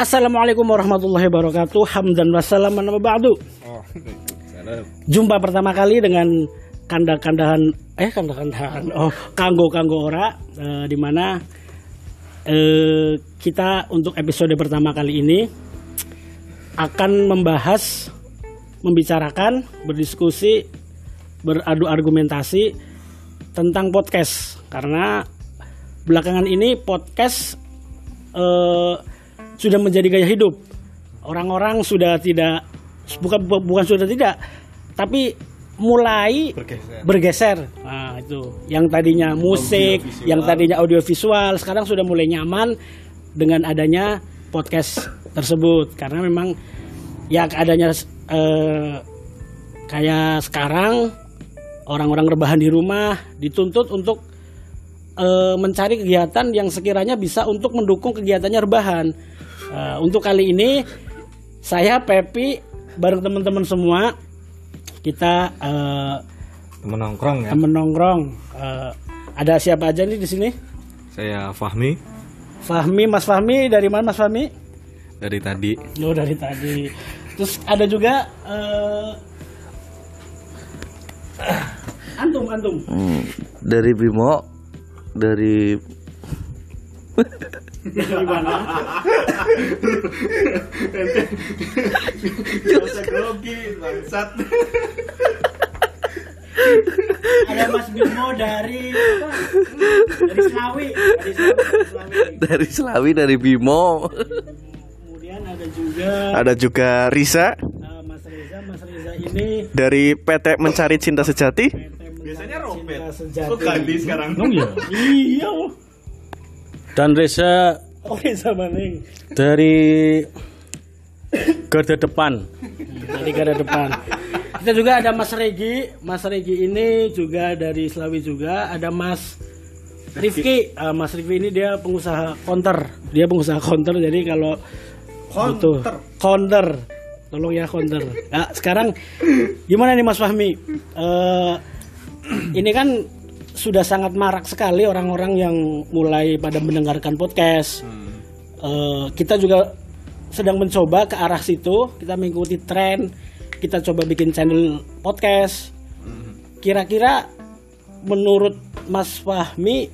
Assalamualaikum warahmatullahi wabarakatuh. Hamdan wassalaman wa ba'du. Oh, Jumpa pertama kali dengan kanda-kandahan eh kanda-kandahan oh kanggo-kanggo ora eh, di mana eh, kita untuk episode pertama kali ini akan membahas membicarakan berdiskusi beradu argumentasi tentang podcast karena belakangan ini podcast eh, sudah menjadi gaya hidup orang-orang sudah tidak bukan bukan sudah tidak tapi mulai bergeser. bergeser. Nah, itu yang tadinya musik, Audiovisual. yang tadinya audiovisual, sekarang sudah mulai nyaman dengan adanya podcast tersebut karena memang ya adanya eh, kayak sekarang orang-orang rebahan di rumah dituntut untuk eh, mencari kegiatan yang sekiranya bisa untuk mendukung kegiatannya rebahan. Eh, untuk kali ini saya Pepi bareng teman-teman semua kita eh, Menongkrong ya. temen nongkrong. Eh, ada siapa aja nih di sini? Saya Fahmi Fahmi, Mas Fahmi dari mana Mas Fahmi? dari tadi. Oh dari tadi. Terus ada juga eh, antum antum. Hmm, dari Bimo dari Dari mana? grogi, bangsat. ada Mas Bimo dari apa? dari Selawi. Dari Selawi. dari Selawi. dari Bimo Kemudian ada juga Ada juga Risa eh, Mas Reza. Mas Reza ini dari PT Mencari Cinta Sejati. Biasanya Robert. Sejati. Kok ganti sekarang? Iya. Dan Reza Oh Reza Maning. dari garda depan. Dari garda depan. Kita juga ada Mas Regi. Mas Regi ini juga dari Selawi juga. Ada Mas Rifki. Ah, Mas Rifki ini dia pengusaha counter. Dia pengusaha counter. Jadi kalau butuh counter, tolong ya counter. Nah, sekarang gimana nih Mas Fahmi? Eh, ini kan sudah sangat marak sekali orang-orang yang mulai pada mendengarkan podcast. Eh, kita juga sedang mencoba ke arah situ. Kita mengikuti tren. Kita coba bikin channel podcast. Kira-kira menurut Mas Fahmi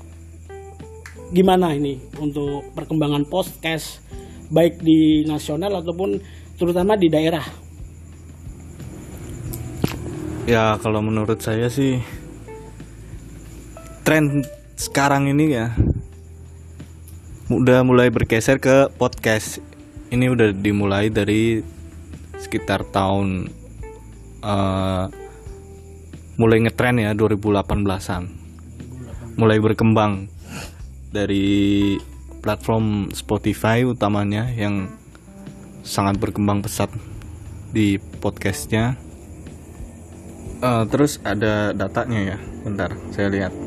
gimana ini untuk perkembangan podcast baik di nasional ataupun terutama di daerah? Ya kalau menurut saya sih tren sekarang ini ya udah mulai bergeser ke podcast. Ini udah dimulai dari sekitar tahun eh, mulai ngetren ya 2018-an. Mulai berkembang dari platform Spotify utamanya yang sangat berkembang pesat di podcastnya. Eh, terus ada datanya ya, bentar saya lihat.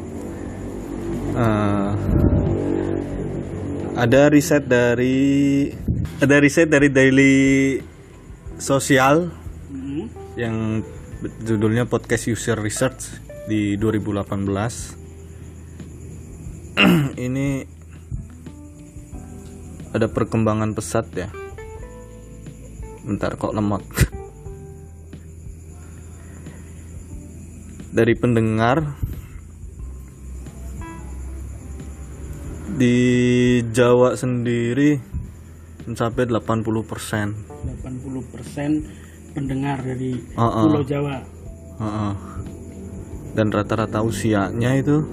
Eh, ada riset dari ada riset dari Daily Social yang judulnya Podcast User Research di 2018. Ini ada perkembangan pesat ya. Bentar kok lemot. Dari pendengar di Jawa sendiri mencapai 80%. 80% pendengar dari Uh-uh. Pulau Jawa. Heeh. Dan rata-rata usianya itu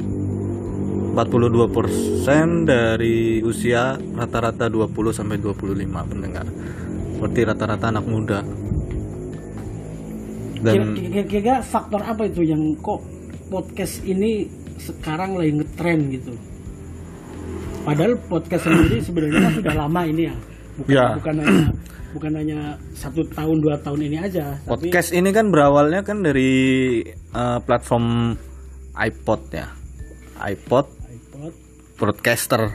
42% dari usia rata-rata 20 sampai 25 pendengar. Berarti rata-rata anak muda. Dan Kira- Kira-kira faktor apa itu yang kok podcast ini sekarang lagi ngetren gitu? Padahal podcast sendiri sebenarnya kan sudah lama ini ya, bukan Ya. bukan hanya bukan hanya satu tahun dua tahun ini aja. Tapi podcast ini kan berawalnya kan dari eh, platform iPod ya. iPod iPod, broadcaster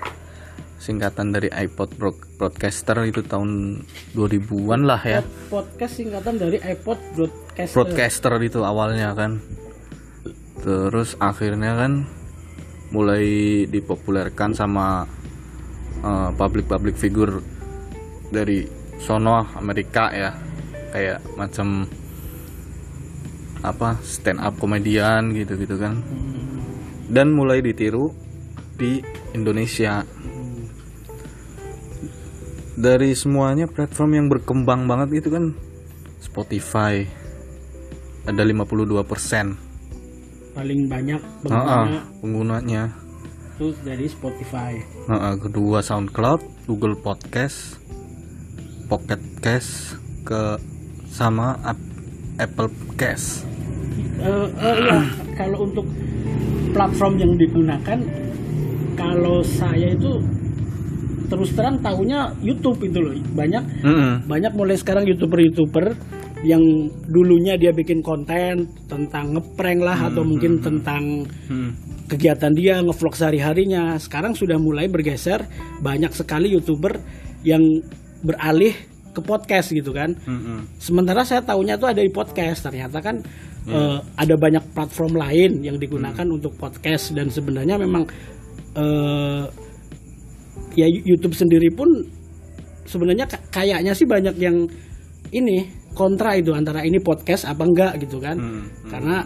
singkatan dari iPod Broad- broadcaster itu tahun 2000-an lah ya. podcast singkatan dari iPod broadcast. broadcaster itu awalnya kan terus akhirnya kan mulai dipopulerkan sama uh, public public figure dari sono Amerika ya. Kayak macam apa stand up komedian gitu gitu kan. Dan mulai ditiru di Indonesia. Dari semuanya platform yang berkembang banget gitu kan Spotify ada 52 persen paling banyak pengguna penggunanya itu dari Spotify Heeh, kedua SoundCloud, Google Podcast, Pocket Cast, ke sama Ap- Apple Cast. Eh, eh, iya, kalau untuk platform yang digunakan kalau saya itu terus terang tahunya YouTube itu loh banyak Mm-mm. banyak mulai sekarang youtuber-youtuber yang dulunya dia bikin konten tentang ngeprank lah atau mungkin tentang Mm. kegiatan dia ngevlog sehari-harinya. Sekarang sudah mulai bergeser. Banyak sekali youtuber yang beralih ke podcast gitu kan. Mm-mm. sementara saya tahunya tuh ada di podcast. Ternyata kan eh, ada banyak platform lain yang digunakan untuk podcast. Dan sebenarnya memang eh, ya YouTube sendiri pun sebenarnya ka- kayaknya sih banyak yang ini kontra itu antara ini podcast apa enggak gitu kan Hmm, karena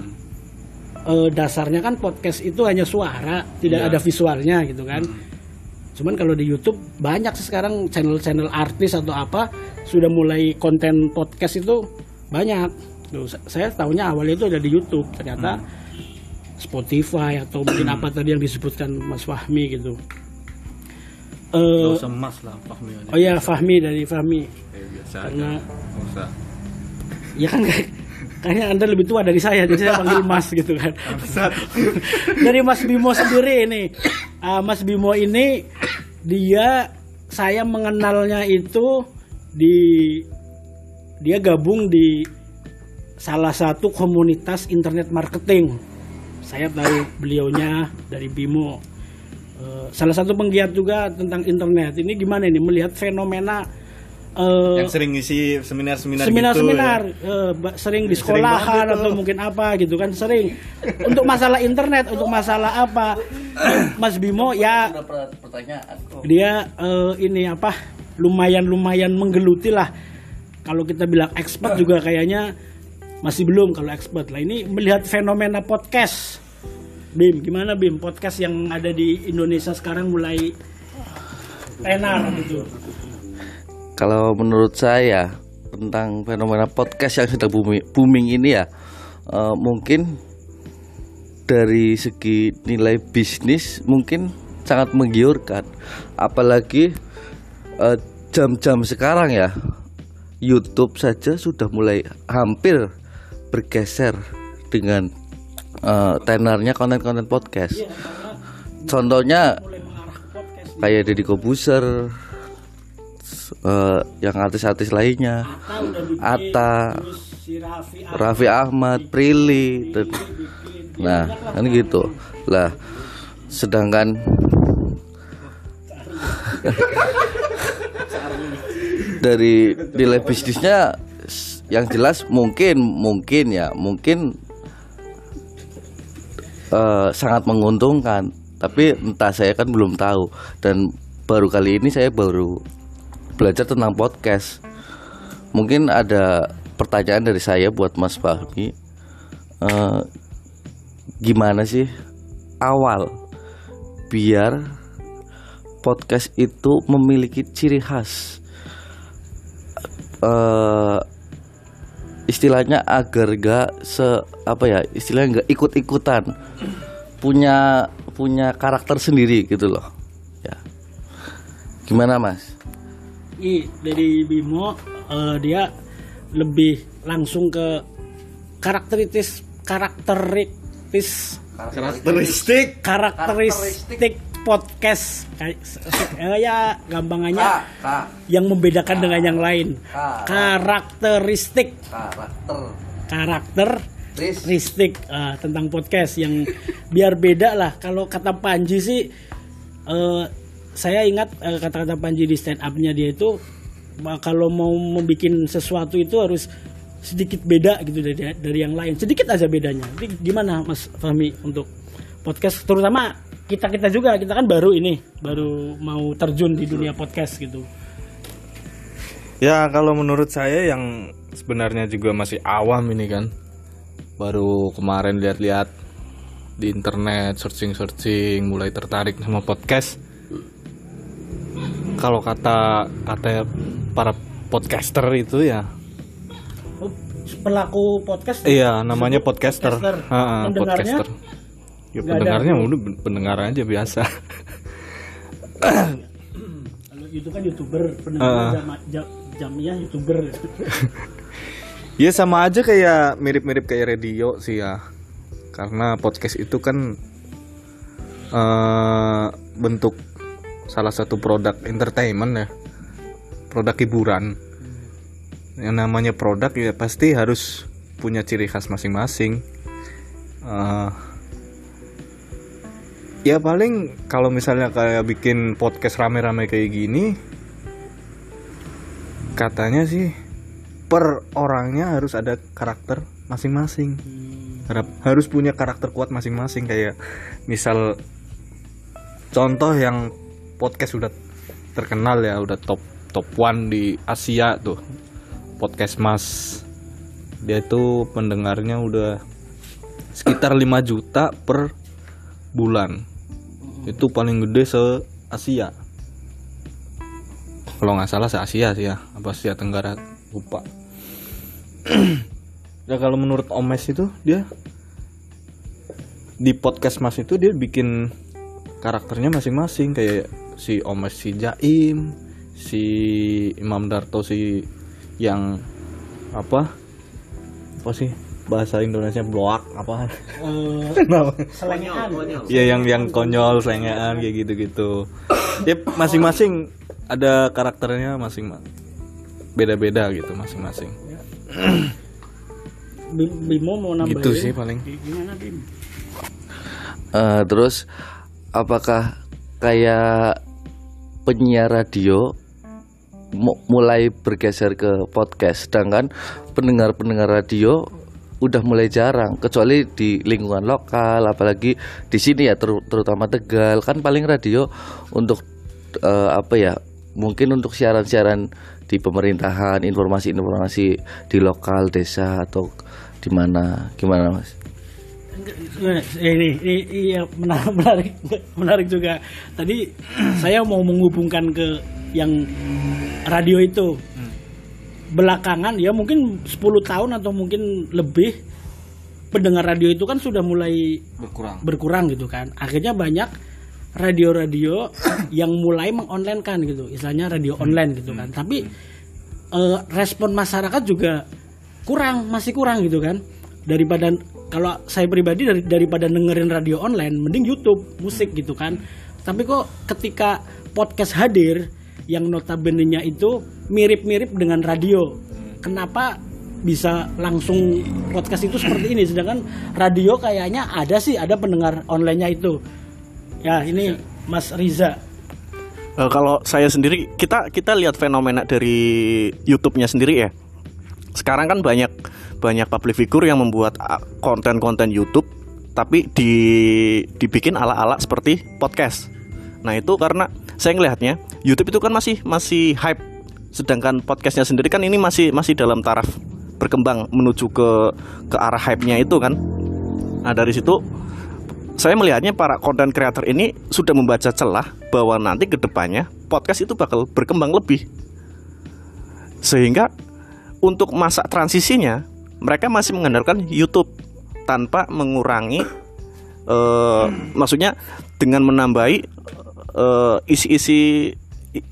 eh, dasarnya kan podcast itu hanya suara tidak Iya. ada visualnya gitu kan Hmm. cuman kalau di YouTube banyak sih sekarang channel-channel artis atau apa sudah mulai konten podcast itu banyak Tuh, sa- saya tahunya awalnya itu ada di YouTube ternyata Hmm. Spotify atau mungkin apa tadi yang disebutkan Mas Fahmi gitu Gak Eh, usah emas lah, Fahmi oh ya Fahmi dari Fahmi Kayak biasa Karena- aja. Gak usah. Ya kan kayak- kayaknya anda lebih tua dari saya jadi saya panggil Mas gitu kan. Dari Mas Bimo sendiri ini. Ah, Mas Bimo ini dia saya mengenalnya itu di dia gabung di salah satu komunitas internet marketing. Saya tahu beliaunya dari Bimo. Eh, salah satu penggiat juga tentang internet. Ini gimana ini? Melihat fenomena eh, Yang sering ngisi seminar-seminar gitu. seminar-seminar ya. eh, ba- sering di Sering banget sekolahan itu. atau mungkin apa gitu kan sering. Untuk masalah internet untuk masalah apa? Mas Bimo ya dia eh, ini apa lumayan lumayan menggeluti lah. Kalau kita bilang expert juga kayaknya masih belum kalau expert lah. Ini melihat fenomena podcast. Bim gimana Bim? Podcast yang ada di Indonesia sekarang mulai tenar gitu Kalau menurut saya tentang fenomena podcast yang sedang booming, booming ini ya eh, mungkin dari segi nilai bisnis mungkin sangat menggiurkan. Apalagi eh, jam-jam sekarang ya YouTube saja sudah mulai hampir bergeser dengan eh, tenornya konten-konten podcast. Contohnya ke podcast. kayak Deddy Kobuser eh, yang artis-artis lainnya. Atta bikin Atta, Raffi Ahmad. Prilly, dan- nah kan gitu. Lah sedangkan dari nilai bisnisnya yang jelas mungkin mungkin ya mungkin eh, sangat menguntungkan. Tapi entah saya kan belum tahu. Dan baru kali ini saya baru belajar tentang podcast. Mungkin ada pertanyaan dari saya buat Mas Fahmi. Eh, gimana sih awal biar podcast itu memiliki ciri khas? Eh istilahnya agar gak se apa ya istilahnya nggak ikut-ikutan punya punya karakter sendiri gitu loh. Ya. Gimana mas Ih, dari Bimo eh, dia lebih langsung ke karakteristik karakteristik Karakteristik. karakteristik podcast. Kayak eh, ya gampangannya kak yang membedakan dengan yang lain. Kak. karakteristik. Karakter. Karakteristik. Eh, tentang podcast yang biar beda lah. Kalau kata Panji sih eh, saya ingat eh, kata-kata Panji di stand up-nya dia itu kalau mau membuat sesuatu itu harus sedikit beda gitu dari dari yang lain. Sedikit aja bedanya. Jadi gimana Mas Fahmi untuk podcast? Terutama kita kita juga kita kan baru ini baru mau terjun di dunia podcast gitu. Ya kalau menurut saya yang sebenarnya juga masih awam ini kan. Baru kemarin lihat-lihat di internet searching-searching mulai tertarik sama podcast Kalau kata kata para podcaster itu ya Oh, pelaku podcast Iya namanya podcaster, podcaster. Ha, ha, Pendengarnya? podcaster. Ya pendengarnya udah pendengar aja biasa kalau itu kan youtuber pendengar Ah. jam, jam, jamnya youtuber Ya sama aja kayak mirip-mirip kayak radio sih ya. Karena podcast itu kan eh bentuk salah satu produk entertainment ya. Produk hiburan. Yang namanya produk ya pasti harus punya ciri khas masing-masing. Eh, ya paling kalau misalnya kayak bikin podcast rame-rame kayak gini katanya sih per orangnya harus ada karakter masing-masing harus punya karakter kuat masing-masing kayak misal contoh yang podcast udah terkenal ya udah top top one di Asia tuh podcast Mas. Dia tuh pendengarnya udah sekitar 5 juta per bulan. Itu paling gede se Asia kalau nggak salah se Asia sih ya apa Asia Tenggara lupa. Ya kalau menurut Omes itu dia di podcast Mas itu dia bikin karakternya masing-masing kayak si Omes si Jaim si Imam Darto si yang apa? Apa sih bahasa Indonesia? Bloak apa? Eh, selengean. Ya yang yang konyol selengean kayak gitu-gitu. Ya masing-masing ada karakternya masing beda-beda gitu masing-masing. Bim- Bimo mau nambahin? gitu sih paling. Gimana Bim? Eh, terus apakah kayak penyiar radio mu- mulai bergeser ke podcast? Sedangkan pendengar-pendengar radio udah mulai jarang kecuali di lingkungan lokal apalagi di sini ya ter- terutama Tegal. Kan paling radio untuk eh, apa ya mungkin untuk siaran-siaran di pemerintahan informasi-informasi di lokal desa atau di mana. Gimana mas ini ini iya menarik menarik menarik juga. Tadi saya mau menghubungkan ke yang radio itu. Belakangan ya mungkin 10 tahun atau mungkin lebih pendengar radio itu kan sudah mulai berkurang. berkurang gitu kan. Akhirnya banyak radio-radio yang mulai mengonlinekan gitu. Istilahnya radio online gitu kan. Tapi eh, respon masyarakat juga kurang masih kurang gitu kan. Daripada kalau saya pribadi dari, daripada dengerin radio online mending YouTube musik gitu kan. Tapi kok ketika podcast hadir yang notabene-nya itu mirip-mirip dengan radio kenapa bisa langsung podcast itu seperti ini? Sedangkan radio kayaknya ada sih ada pendengar onlinenya itu. Ya ini Mas Riza. Eh, kalau saya sendiri kita kita lihat fenomena dari YouTube-nya sendiri ya. Sekarang kan banyak banyak public figure yang membuat ah, konten-konten YouTube tapi di dibikin ala-ala seperti podcast. Nah, itu karena saya ngelihatnya YouTube itu kan masih masih hype sedangkan podcastnya sendiri kan ini masih masih dalam taraf berkembang menuju ke ke arah hype-nya itu kan. Nah, dari situ saya melihatnya para konten creator ini sudah membaca celah bahwa nanti ke depannya podcast itu bakal berkembang lebih. Sehingga untuk masa transisinya mereka masih mengandalkan YouTube tanpa mengurangi eh, maksudnya dengan menambahi eh, isi-isi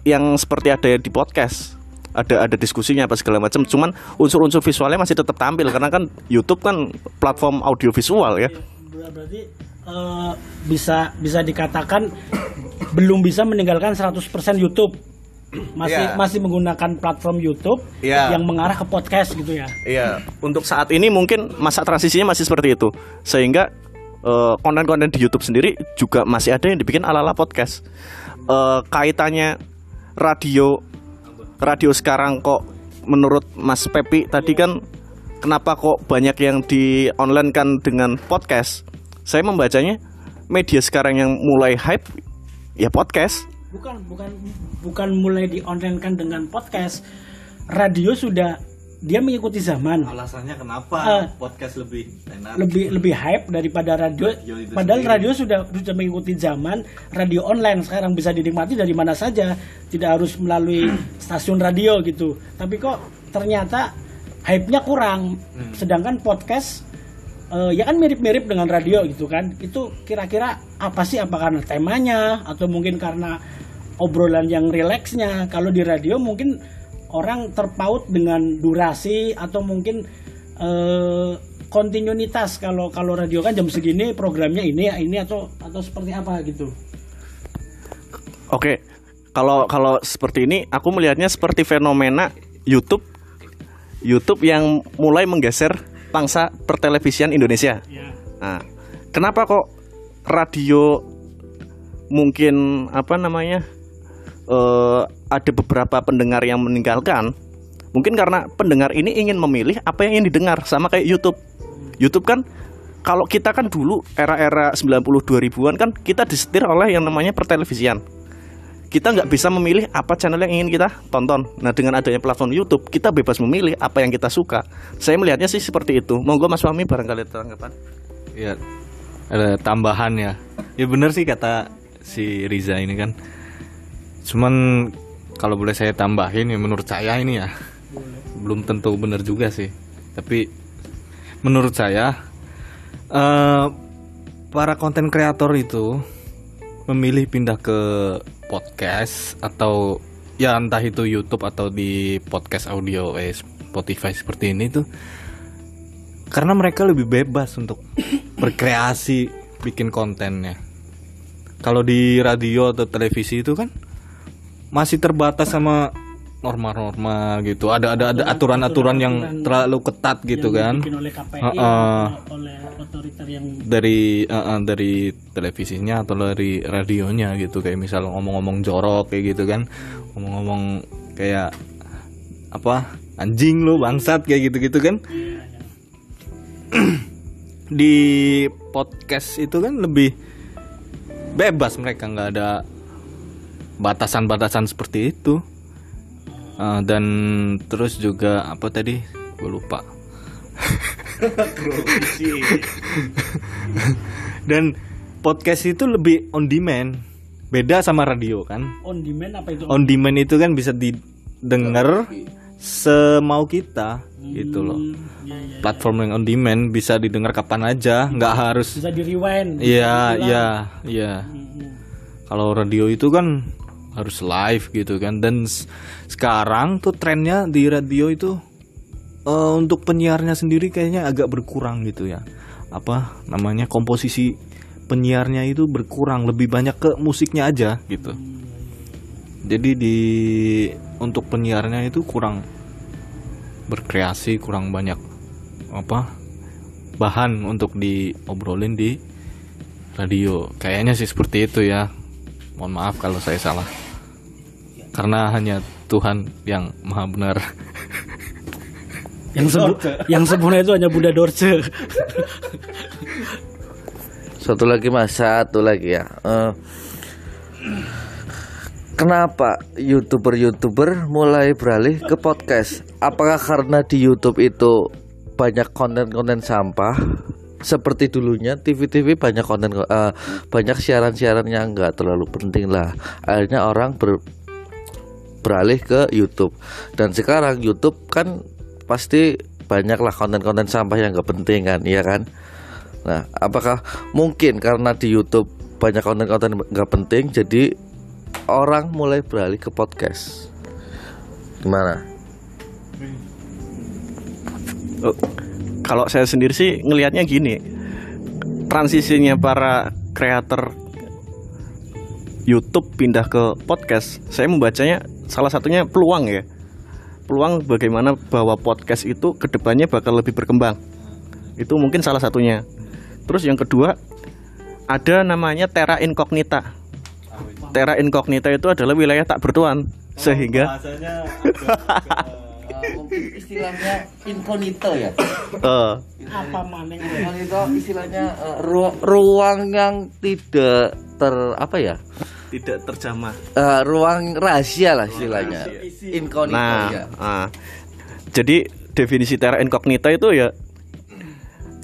yang seperti ada di podcast. Ada ada diskusinya apa segala macam. Cuman unsur-unsur visualnya masih tetap tampil karena kan YouTube kan platform audio visual ya. berarti eh, bisa bisa dikatakan belum bisa meninggalkan 100% YouTube masih Iya. masih menggunakan platform YouTube Iya. yang mengarah ke podcast gitu ya Iya, untuk saat ini mungkin masa transisinya masih seperti itu. Sehingga eh, konten-konten di YouTube sendiri juga masih ada yang dibikin ala-ala podcast. Eh, kaitannya radio radio sekarang kok menurut Mas Pepi tadi kan kenapa kok banyak yang di online kan dengan podcast? Saya membacanya media sekarang yang mulai hype ya podcast. Bukan bukan bukan mulai di online kan dengan podcast radio sudah dia mengikuti zaman Alasannya kenapa Ah. podcast lebih enak? lebih lebih hype daripada radio. Radio Padahal sendiri. radio sudah sudah mengikuti zaman radio online sekarang bisa dinikmati dari mana saja, tidak harus melalui stasiun radio gitu. Tapi kok ternyata hype-nya kurang. Hmm. Sedangkan podcast eh, ya kan mirip-mirip dengan radio gitu kan. Itu kira-kira apa sih apa karena temanya atau mungkin karena obrolan yang rileksnya. Kalau di radio mungkin orang terpaut dengan durasi atau mungkin eh, kontinuitas kalau kalau radio kan jam segini programnya ini ya ini atau atau seperti apa gitu. Oke, kalau kalau seperti ini, aku melihatnya seperti fenomena YouTube, YouTube yang mulai menggeser pangsa pertelevisian Indonesia. Nah, kenapa kok radio mungkin apa namanya eh, ada beberapa pendengar yang meninggalkan? Mungkin karena pendengar ini ingin memilih apa yang ingin didengar, sama kayak YouTube. YouTube kan kalau kita kan dulu era-era 90 2000-an kan kita disetir oleh yang namanya pertelevisian kita nggak bisa memilih apa channel yang ingin kita tonton. Nah dengan adanya platform YouTube kita bebas memilih apa yang kita suka. Saya melihatnya sih seperti itu. Monggo Mas Fahmi barangkali tanggapan. ya ada tambahan ya ya bener sih kata si Riza ini kan cuman kalau boleh saya tambahin ya menurut saya ini ya belum tentu bener juga sih tapi menurut saya eh para konten kreator itu memilih pindah ke podcast atau ya entah itu YouTube atau di podcast audio eh Spotify seperti ini tuh karena mereka lebih bebas untuk berkreasi bikin kontennya. Kalau di radio atau televisi itu kan masih terbatas sama norma-norma gitu. Ada ada ada aturan-aturan yang terlalu ketat gitu yang kan. oleh KPI Heeh. atau oleh otoriter yang Dari eh, eh, dari televisinya atau dari radionya gitu kayak misal ngomong-ngomong jorok kayak gitu kan. Ngomong-ngomong kayak apa? Anjing lu bangsat kayak gitu-gitu kan. di podcast itu kan lebih bebas mereka nggak ada batasan-batasan seperti itu Eh, dan terus juga apa tadi gue lupa dan podcast itu lebih on demand beda sama radio kan on demand apa itu? on demand itu kan bisa didengar semau kita gitu loh Ya, ya. platform yang on demand bisa didengar kapan aja nggak harus Bisa di rewind. iya iya iya Hmm. kalau radio itu kan harus live gitu kan. Dan sekarang tuh trennya di radio itu eh, untuk penyiarnya sendiri kayaknya agak berkurang gitu ya. Apa namanya komposisi penyiarnya itu berkurang lebih banyak ke musiknya aja gitu. Jadi di untuk penyiarnya itu kurang berkreasi kurang banyak apa bahan untuk diobrolin di radio. Kayaknya sih seperti itu ya. Mohon maaf kalau saya salah karena hanya Tuhan yang maha benar Yang sebu yang sempurna itu hanya Bunda Dorce. Satu lagi mas, satu lagi ya. Eh, kenapa youtuber-youtuber mulai beralih ke podcast? Apakah karena di YouTube itu banyak konten-konten sampah? Seperti dulunya TV-TV banyak konten eh, banyak siaran-siaran yang nggak terlalu penting lah. Akhirnya orang ber- beralih ke YouTube dan sekarang YouTube kan pasti banyaklah konten-konten sampah yang nggak penting kan, iya kan? Nah, apakah mungkin karena di YouTube banyak konten-konten nggak penting, jadi orang mulai beralih ke podcast? Gimana? Oh, kalau saya sendiri sih ngelihatnya gini, transisinya para kreator YouTube pindah ke podcast, saya membacanya salah satunya peluang ya, peluang bagaimana bahwa podcast itu ke depannya bakal lebih berkembang, itu mungkin salah satunya. Terus yang kedua ada namanya terra incognita. Terra incognita itu adalah wilayah tak bertuan, sehingga Bahasanya mungkin istilahnya incognito ya. eh, apa maning Incognito istilahnya eh, ru- ruang yang tidak ter apa ya? Tidak terjamah. Eh, ruang rahasia lah istilahnya. Incognito Nah, ya. ah. jadi definisi terra incognita itu ya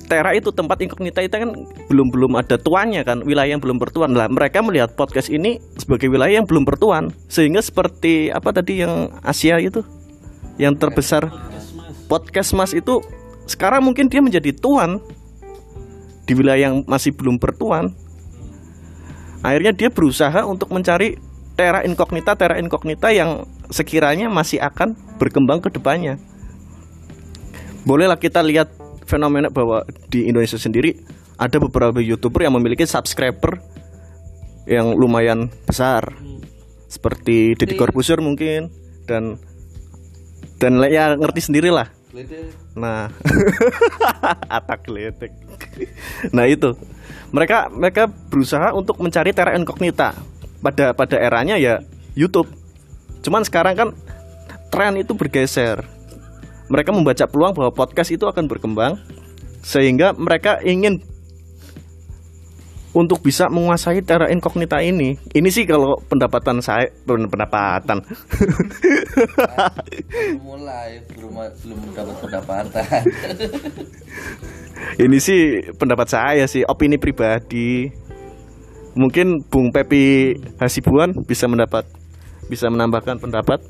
Terra itu tempat incognita itu kan belum belum ada tuannya kan wilayah yang belum bertuan lah mereka melihat podcast ini sebagai wilayah yang belum bertuan sehingga seperti apa tadi yang Asia itu yang terbesar podcast mas itu sekarang mungkin dia menjadi tuan di wilayah yang masih belum bertuan akhirnya dia berusaha untuk mencari terra incognita terra incognita yang sekiranya masih akan berkembang ke depannya. Bolehlah kita lihat fenomena bahwa di Indonesia sendiri ada beberapa youtuber yang memiliki subscriber yang lumayan besar. Seperti Deddy Corbuzier mungkin dan dan ya ngerti sendiri nah. Atak gledek nah itu. Mereka mereka berusaha untuk mencari terra incognita. Pada pada eranya ya YouTube. Cuman sekarang kan tren itu bergeser. Mereka membaca peluang bahwa podcast itu akan berkembang sehingga mereka ingin untuk bisa menguasai terra incognita ini. Ini sih kalau pendapatan saya pen- pendapatan. Mulai belum belum dapat pendapatan. ini sih pendapat saya sih, opini pribadi. Mungkin Bung Pepi Hasibuan bisa mendapat bisa menambahkan pendapat.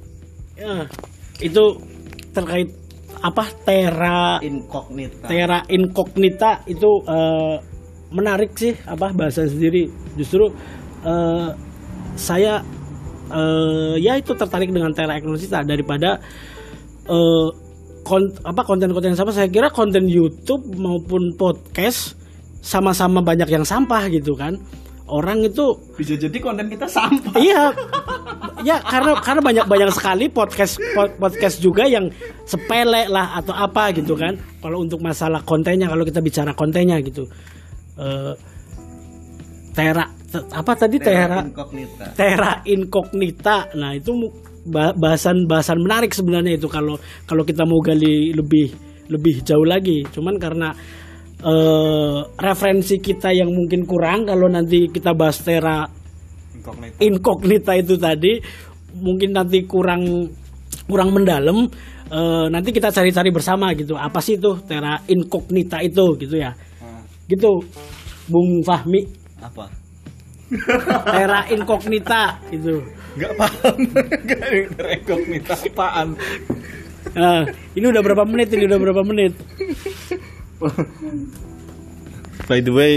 Ya, itu terkait apa Terra Incognita. Terra incognita itu eh, menarik sih apa bahasa sendiri. Justru eh, saya eh, ya itu tertarik dengan Terra incognita daripada eh, kon- apa konten-konten sama saya kira konten YouTube maupun podcast sama-sama banyak yang sampah gitu kan. Orang itu Bisa jadi konten kita sampah. Iya, ya karena karena banyak banyak sekali podcast pod- podcast juga yang sepele lah atau apa gitu kan. Kalau untuk masalah kontennya, kalau kita bicara kontennya gitu, Eh Tera te- apa tadi Tera Incognita. Tera incognita. Nah itu bahasan-bahasan menarik sebenarnya itu kalau kalau kita mau gali lebih lebih jauh lagi. Cuman karena eh, referensi kita yang mungkin kurang kalau nanti kita bahas Tera incognita itu tadi mungkin nanti kurang kurang mendalam eh, nanti kita cari-cari bersama gitu apa sih itu Tera incognita itu gitu ya gitu Bung Fahmi Apa? Tera incognita itu Enggak paham. Enggak incognita apaan? Nah, ini udah berapa menit ini udah berapa menit By the way,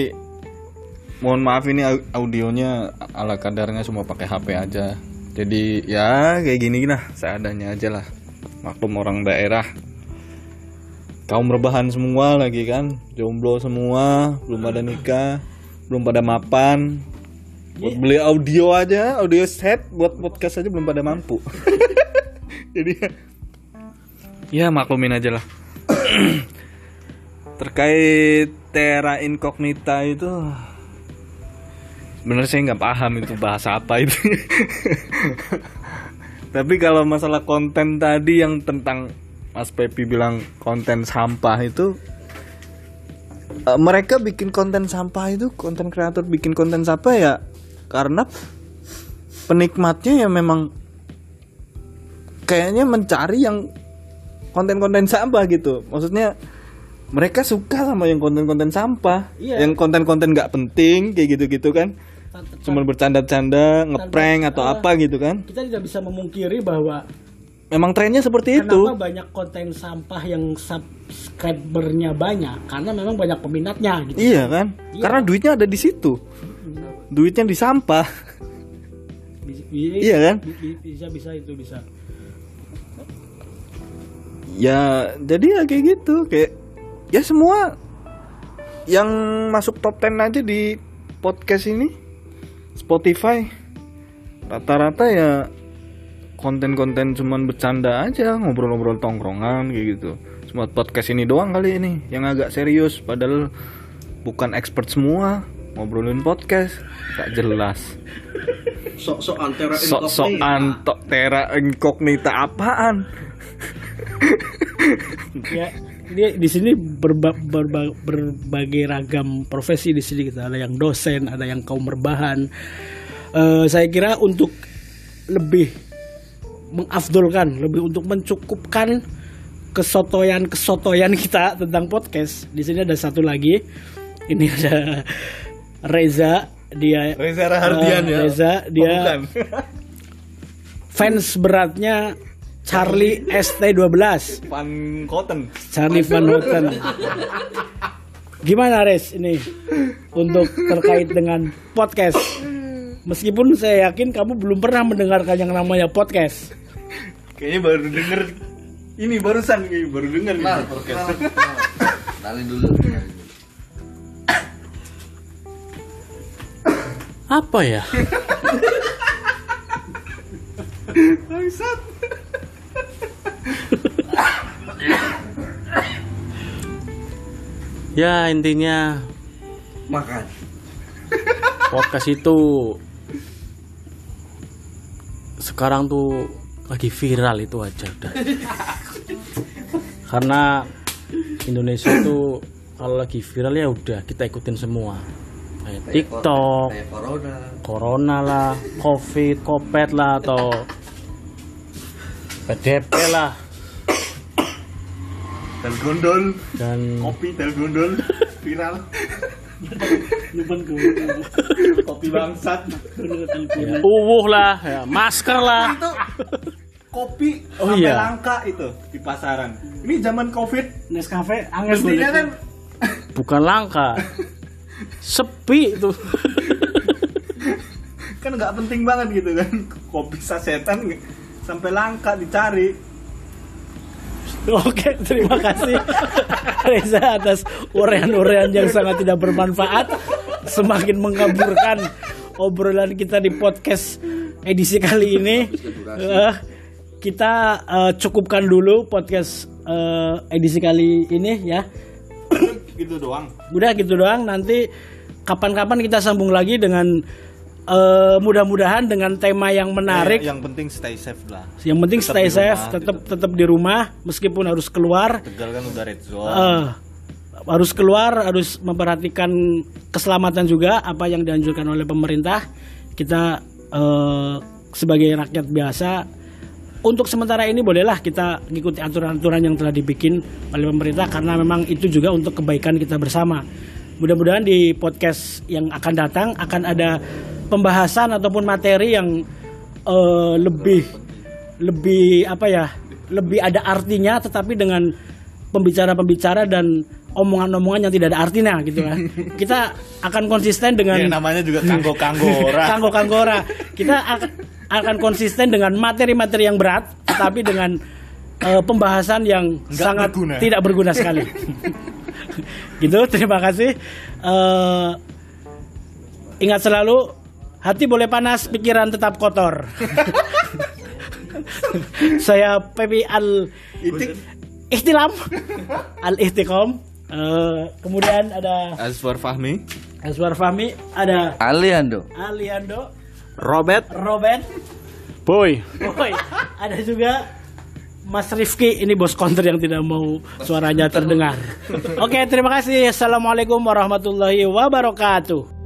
mohon maaf ini au- audionya ala kadarnya semua pakai HP aja. Jadi ya kayak gini lah, seadanya aja lah. Maklum orang daerah. Kaum rebahan semua lagi kan, jomblo semua, belum pada nikah, belum pada mapan. Buat beli audio aja, audio set buat podcast aja belum pada mampu. Jadi ya maklumin aja lah. terkait terra incognita itu sebenarnya saya nggak paham itu bahasa apa itu tapi kalau masalah konten tadi yang tentang Mas Pepi bilang konten sampah itu eh, mereka bikin konten sampah itu konten kreator bikin konten sampah ya karena penikmatnya ya memang kayaknya mencari yang konten-konten sampah gitu. Maksudnya mereka suka sama yang konten-konten sampah. Iya. yang konten-konten nggak penting kayak gitu-gitu kan. Cuman bercanda-canda ngeprank atau apa gitu kan. Kita tidak bisa memungkiri bahwa memang trennya seperti itu. kenapa banyak konten sampah yang subscribernya banyak? Karena memang banyak peminatnya gitu. Iya kan? Karena duitnya ada di situ. Duitnya di sampah Iya kan? bi- bi- bisa bisa itu bisa. Ya jadi ya kayak gitu. Kayak ya semua yang masuk top 10 aja di podcast ini Spotify. Rata-rata ya konten-konten cuman bercanda aja ngobrol-ngobrol tongkrongan kayak gitu. Semua podcast ini doang kali ini yang agak serius padahal bukan expert semua ngobrolin podcast tak jelas. Sok-sok antara sok-sokan tok tera incognita apaan? Ya dia di sini berba- berba- berbagai ragam profesi di sini kita ada yang dosen ada yang kaum berbahan Eh, saya kira untuk lebih mengafdolkan, lebih untuk mencukupkan kesotoyan-kesotoyan kita tentang podcast. Di sini ada satu lagi. Ini ada Reza, dia Reza Rahardian eh, ya. Reza, Oh, dia bukan. fans beratnya Charlie ST12. Van Cotton. Charlie Van Houten. Gimana Res ini untuk terkait dengan podcast? Meskipun saya yakin kamu belum pernah mendengarkan yang namanya podcast. Kayaknya baru denger ini barusan nih, baru denger nih Nah, podcast. Kenalin dulu. Apa ya? Bangsat. Ya intinya Makan. podcast itu sekarang tuh lagi viral itu aja udah. Karena Indonesia tuh kalau lagi viral ya udah kita ikutin semua. Kayak TikTok, Kayak corona. corona lah, covid, kopet lah atau PDP lah Tel gondol, dan kopi tel gondol viral. kopi bangsat. uwuh lah, ya, masker lah. Kopi Oh sampai iya. langka itu di pasaran. Ini zaman Covid, Nescafe angin mestinya kan Bukan langka. Sepi itu. kan nggak penting banget gitu kan. Kopi sasetan sampai langka dicari. Oke, terima kasih Reza atas urean-urean yang sangat tidak bermanfaat, semakin mengaburkan obrolan kita di podcast edisi kali ini. Kita eh, cukupkan dulu podcast eh, edisi kali ini ya. gitu doang. Udah gitu doang. Nanti kapan-kapan kita sambung lagi dengan eh, mudah-mudahan dengan tema yang menarik. Eh, yang penting stay safe lah. Yang penting Tetap stay safe, rumah, tetap tetap di rumah meskipun harus keluar. Tegal kan udah red zone. Eh, harus keluar, harus memperhatikan keselamatan juga apa yang dianjurkan oleh pemerintah. Kita eh, sebagai rakyat biasa untuk sementara ini bolehlah kita mengikuti aturan-aturan yang telah dibikin oleh pemerintah karena memang itu juga untuk kebaikan kita bersama. Mudah-mudahan di podcast yang akan datang akan ada pembahasan ataupun materi yang eh, lebih lebih apa ya lebih ada artinya tetapi dengan pembicara-pembicara dan omongan-omongan yang tidak ada artinya gitu kan kita akan konsisten dengan Ya, namanya juga kanggo-kanggo orang. kanggo kanggora kita akan, akan konsisten dengan materi-materi yang berat tetapi dengan eh, pembahasan yang Nggak sangat berguna. tidak berguna sekali. Gitu terima kasih. Eh, ingat selalu hati boleh panas pikiran tetap kotor. Saya Pepi Al Itik. Ihtilam. Al Ihtikom. Eh, kemudian ada Azwar Fahmi. Aswar Fahmi ada Aliando. Aliando Robert Robert Boy. Boy ada juga Mas Rifki ini bos counter yang tidak mau suaranya terdengar. Oke, terima kasih. Assalamualaikum warahmatullahi wabarakatuh.